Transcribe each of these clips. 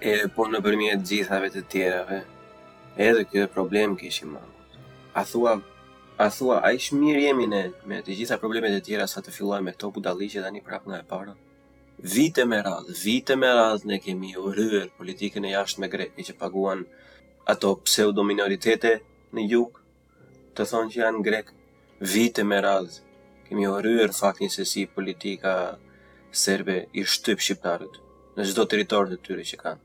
E po nëpërmjet gjithave të tjerave, edhe ky problem kishim mangut. A thua, a thua, aq mirë jemi ne me të gjitha problemet e tjera sa të fillojmë me këto budalliqe tani prapë nga e para? Vite me radhë, vite me radhë ne kemi urryer politikën e jashtme greke që paguan ato pseudo minoritete në jug, të thonë që janë grek vite me radhë kemi urryer faktin se si politika serbe i shtyp shqiptarët në çdo territor të tyre që kanë.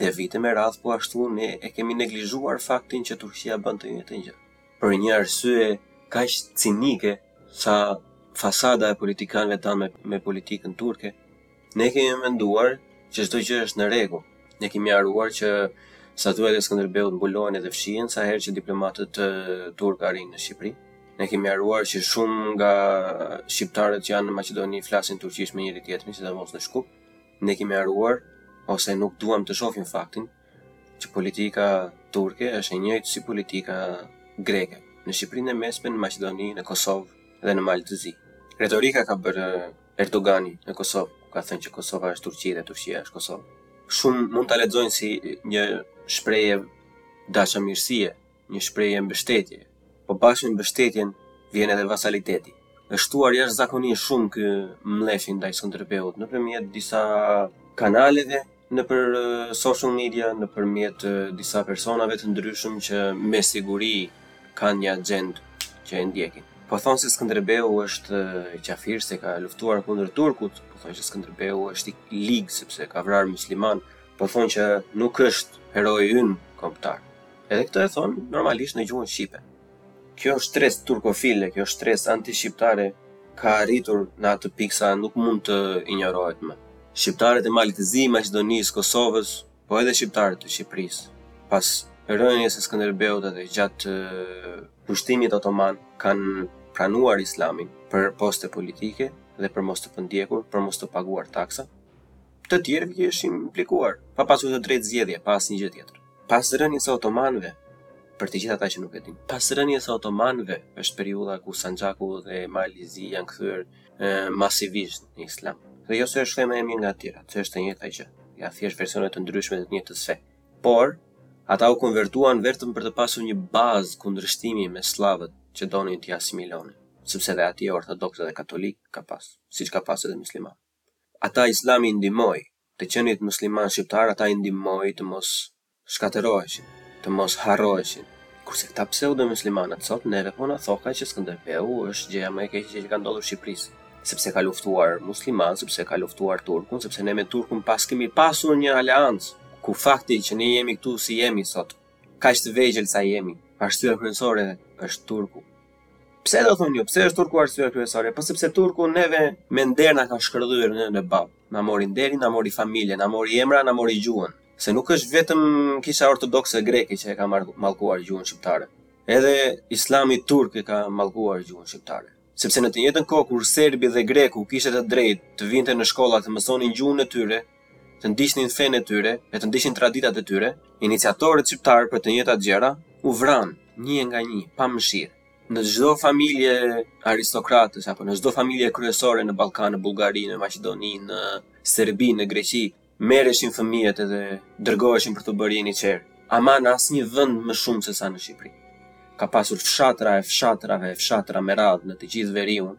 Dhe vite me radhë po ashtu ne e kemi neglizhuar faktin që Turqia bën të njëjtën gjë. Për një arsye kaq cinike sa fasada e politikanëve tanë me, me politikën turke, Ne kemi menduar që çdo gjë është në rregull. Ne kemi harruar që statujat e Skënderbeut mbulohen edhe fshihen sa herë që diplomatët turk arrijnë në Shqipëri. Ne kemi harruar që shumë nga shqiptarët që janë në Maqedoni flasin turqisht me njëri tjetrin, sidomos në Shkup. Ne kemi harruar ose nuk duam të shohim faktin që politika turke është e njëjtë si politika greke në Shqipërinë e Mesme, në Maqedoni, në Kosovë dhe në Mal të Zi. Retorika ka bërë Erdogani në Kosovë, ka thënë që Kosova është Turqi dhe Turqia është Kosovë. Shumë mund ta lexojnë si një shprehje dashamirësie, një shprehje mbështetje. Po bashkë me mbështetjen vjen edhe vasaliteti. Është shtuar jashtëzakonisht shumë ky mllefi ndaj Skënderbeut nëpërmjet disa kanaleve Nëpër social media, nëpërmjet disa personave të ndryshëm që me siguri kanë një axhendë që e ndjekin. Po thonë se Skënderbeu është qafir se ka luftuar kundër turkut, po thonë që Skënderbeu është i lig sepse ka vrarë musliman, po thonë që nuk është heroi ynë kombëtar. Edhe këtë e thonë normalisht në gjuhën shqipe. Kjo shtresë turkofile, kjo shtresë antishqiptare ka arritur në atë pikë sa nuk mund të injorohet më. Shqiptarët e Malit të Zi, Maqedonisë, Kosovës, po edhe shqiptarët e Shqipërisë, pas rënies së Skënderbeut edhe gjatë pushtimit otoman kanë pranuar Islamin për poste politike dhe për mos të përndjekur, për mos të paguar taksa. Të tjerët ishin implikuar, pa pasur të drejtë zgjedhje, pa asnjë gjë tjetër. Pas rënies së otomanëve, për të gjithë ata që nuk e dinë. Pas rënies së otomanëve është periudha ku Sanxhaku dhe Mali i Zi janë kthyer masivisht në Islam. Dhe jo se është fe më e mirë nga të tjerat, se është e njëjta gjë, janë thjesht versione të ndryshme të të njëjtës fe. Por, ata u konvertuan vetëm për të pasur një bazë kundërshtimi me sllavët që donin t'i asimilonin, sepse edhe atje ortodoksë dhe katolikë ka pas, siç ka pas edhe myslimanë. Ata Islami i ndihmoi, të qenit mysliman shqiptar ata i ndihmoi të mos shkatërroheshin, të mos harroheshin. Kurse këta pseudo myslimanët sot neve po na thonka që Skënderbeu është gjëja më e keqe që i ka ndodhur Shqipërisë, sepse ka luftuar mysliman, sepse ka luftuar turkun, sepse ne me turkun paskemi pasur një aleancë, ku fakti që ne jemi këtu si jemi sot, kaq të vegjël sa jemi, arsyeja kryesore është turku. Pse do thonë ju, pse është turku arsyeja kryesore? Po sepse turku neve me nder na ka shkërdhyer nënë e babë. Na mori nderin, na mori familjen, na mori emrat, na mori gjuhën. Se nuk është vetëm kisha ortodokse greke që e ka mallkuar gjuhën shqiptare. Edhe Islami turk e ka mallkuar gjuhën shqiptare. Sepse në të njëjtën kohë kur serbi dhe greku kishte të drejtë të vinte në shkolla të mësonin gjuhën e tyre, të ndiqnin fenë e tyre e të ndiqnin traditat e tyre, iniciatorët shqiptarë për të njëjtat gjëra u vranë një e nga një, pa mëshirë. Në çdo familje aristokrate apo në çdo familje kryesore në Ballkan, në Bullgari, në Maqedoni, në Serbi, në Greqi, merreshin fëmijët edhe dërgoheshin për t'u bërë jeniçerë. Ama në asnjë vend më shumë se sa në Shqipëri. Ka pasur fshatra e fshatra e fshatra me radhë në të gjithë veriun,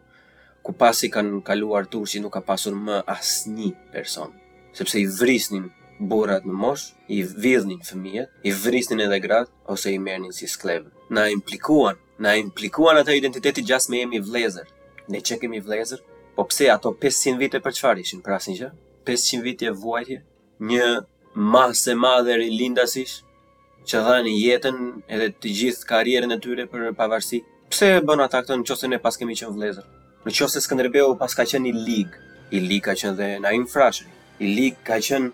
ku pasi kanë kaluar turqit nuk ka pasur më asnjë person, sepse i vrisnin burrat në moshë, i vidhnin fëmijët, i vrisnin edhe gratë ose i merrnin si skllevë. Na implikuan, na implikuan atë identitetin gjasme jemi vlezër. Ne qenkemi vlezër, po pse ato 500 vite për çfarë ishin, për asnjë gjë? 500 vite vuajtje? Një masë e madhe rilindasish që dhanë jetën edhe të gjithë karrierën e tyre për pavarësi. Pse e bënë ata këtë në qoftë se ne paskemi qenë vëllezër? Në qoftë se Skënderbeu paska qenë i lig, i lig ka qenë dhe Naim Frashëri, i lig ka qenë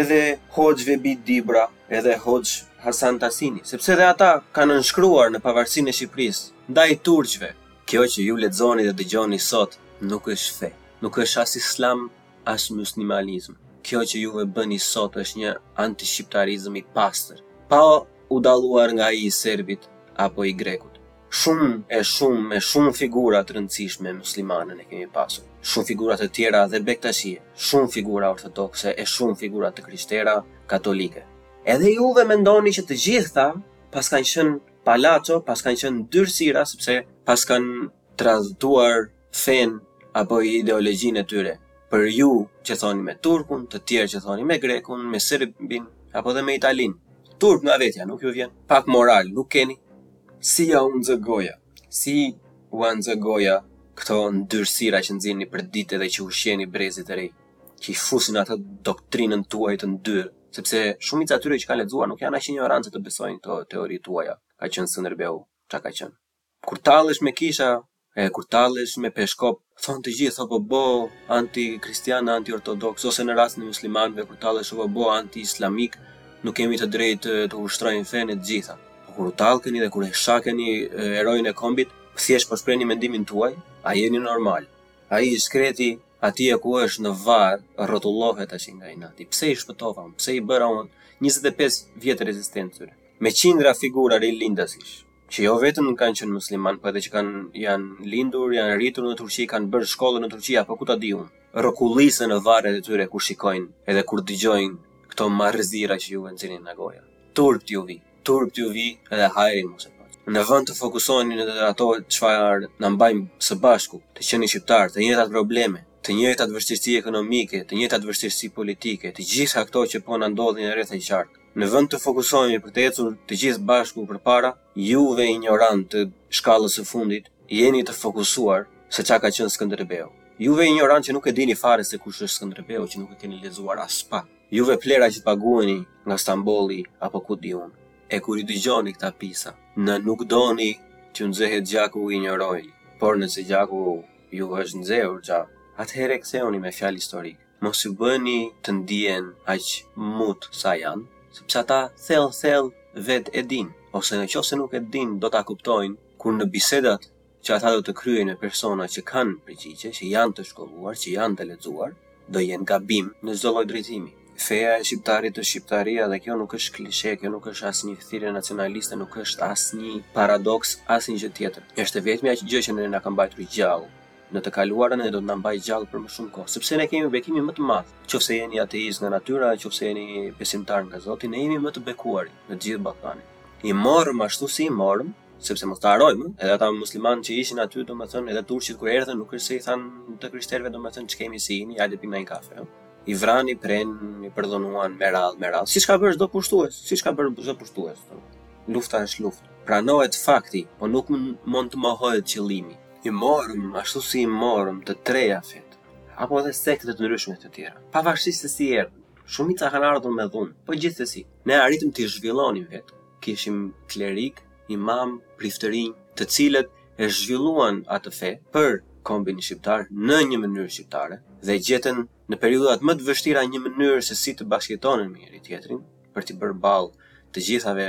edhe Hoxhë Vehbi Dibra, edhe Hoxhë Hasan Tahsini, sepse dhe ata kanë nënshkruar në pavarësinë e Shqipërisë ndaj turqve. Kjo që ju lexoni dhe dëgjoni sot nuk është fe, nuk është as islam, as myslimanizëm. Kjo që ju e bëni sot është një antishqiptarizëm i pastër, pa u dalluar nga ai i serbit apo i grekut. Shumë e shumë e shumë figura të rëndësishme myslimane ne kemi pasur, shumë figura të tjera dhe bektashie, shumë figura ortodokse e shumë figura të krishtera, katolike. Edhe juve mendoni që të gjitha paskan qenë palaço, paskan qenë ndyrësira sepse paskan tradhtuar fenë apo ideologjinë e tyre. Për ju që thoni me turkun, të tjerë që thoni me grekun, me serbin, apo dhe me italianin. Turp nga vetja nuk ju vjen? Pak moral nuk keni? Si jua nxë goja? Si ua nxë goja këto ndyrësira që nxirrni përditë dhe që ushqeni brezin e ri, që i fusni atë doktrinën tuaj të ndyrë, sepse shumica e tyre që kanë lexuar nuk janë aq injorancë të besojnë këto teori tuaja, ka qenë Skënderbeu, ça ka qenë. Kur tallesh me kisha e kur tallesh me peshkop, thonë të gjithë opobo anti kristian, anti ortodoks, ose në rastin e myslimanëve kur tallesh opobo anti islamik, nuk kemi të drejtë të ushtrojmë fenë e të gjitha. Po kur u tallkeni dhe kur e shakeni heroin e kombit, thjesht po shprehni mendimin tuaj, a jeni normal? Ai i shkreti atje ku është në varr rrotullohet aq nga inati. Pse i shpëtova unë? Pse i bëra unë njëzet e pesë vjet rezistencë tyre? Me qindra figura rilindësish, që jo vetëm kanë qenë muslimanë, po edhe që kanë janë lindur, janë rritur në Turqi, kanë bërë shkollën në Turqi apo ku ta di unë. Rrokullisen në varret e tyre kur shikojnë edhe kur dëgjojnë këto marrëzira që juve nxirrni nga goja. Turp t'ju vijë, turp t'ju vijë edhe hajri mos e bëni. Në vend të fokusohemi në ato çfarë na mbajnë së bashku, të qenit shqiptarë, të njëjtat probleme, të njëjtat vështirësi ekonomike, të njëjtat vështirësi politike, të gjitha këto që po na ndodhin rreth e qark. Në vend të fokusohemi për të ecur të gjithë bashku përpara, juve injorantë të shkallës së fundit jeni të fokusuar se ça ka qenë Skënderbeu. Juve injorantë që nuk e dini fare se kush është Skënderbeu, që nuk e keni lexuar aspak. Juve plehra që paguheni nga Stambolli apo ku di unë. E kur i dëgjoni këta pisa, në nuk doni që nxehet gjaku injorojini, por nëse gjaku ju është nxehur gjaku, atëherë ktheuni me fjalë historike. mos, ju bëjini të ndihen aq mut sa janë, sepse ata thellë thellë vetë e dinë, ose në qoftë se nuk e dinë do ta kuptojnë kur në bisedat që ata do të kryejnë me persona që kanë përgjigje, që janë të shkolluar, që janë të lexuar, do jenë gabim në çdo lloj drejtimi. Feja e shqiptarit është shqiptaria dhe kjo nuk është klishe, kjo nuk është asnjë thirrje nacionaliste, nuk është asnjë paradoks, asnjë gjë tjetër. Është e vetmja gjë që ne na ka mbajtur gjallë. në të kaluarën e do të na mbajë gjallë për më shumë kohë, sepse ne kemi bekimin më të madh. Në qoftë se jeni ateist nga natyra, në qoftë se jeni besimtar nga Zoti, ne jemi më të bekuarit në të gjithë Ballkanin. I morëm ashtu si i morëm, sepse mos ta harrojmë, edhe ata muslimanë që ishin aty, domethënë edhe turqit kur erdhën nuk është se i thanë të krishterëve domethënë ç'kemi si jeni, hajde pimë një kafe. Jo? I vranë, i prenë, i përdhunuan me radhë, me radhë. Siç ka bërë çdo pushtues, siç ka bërë çdo pushtues. Lufta është luftë. Pranohet fakti, po nuk mund të mohohet qëllimi. I morëm, ashtu si i morëm të treja fetë, apo edhe sekte të ndryshme të tjera, pavarësisht se si erdhën, shumica kanë ardhur me dhunë, po gjithsesi, ne arritëm t'i zhvillonim vetë, kishim klerikë, imamë, priftërinj, të cilët e zhvilluan atë fe për kombin shqiptar në një mënyrë shqiptare dhe gjetën në periudhat më të vështira një mënyrë se si të bashkëjetonin me njëri-tjetrin për t'i bërë ballë të gjithave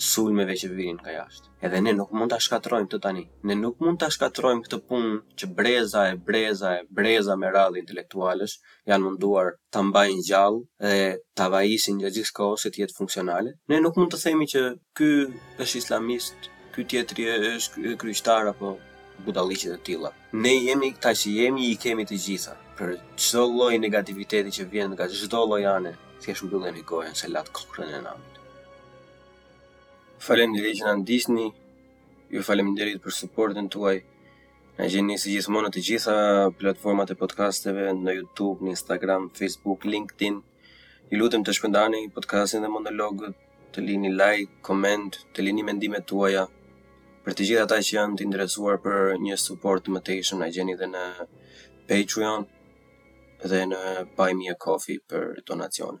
sulmeve që vinin nga jashtë. Edhe ne nuk mund ta shkatërrojmë këtë tani. Ne nuk mund ta shkatërrojmë këtë punë që breza e breza e breza me radhë intelektualësh janë munduar ta mbajnë gjallë dhe ta vajisin gjatë gjithë kohës që të jetë funksionale. Ne nuk mund të themi që ky është islamist, ky tjetri është kryqëtar apo budalliqe të tilla. Ne jemi këta që jemi, i kemi të gjitha. Për çdo lloj negativiteti që vjen nga çdo lloj ane, thjesht mbylleni gojën se lat kokrrën e namit. Faleminderit që na ndiqni. Ju faleminderit për suportin tuaj. Na gjeni si gjithmonë në të gjitha platformat e podcasteve, në YouTube, në Instagram, Facebook, LinkedIn. Ju lutem të shpërndani podcastin dhe monologët, të lini like, koment, të lini mendimet tuaja. Për të gjithë ata që janë të interesuar për një suport më të ishëm, na gjeni dhe në Patreon dhe në Buy Me A Coffee për donacione.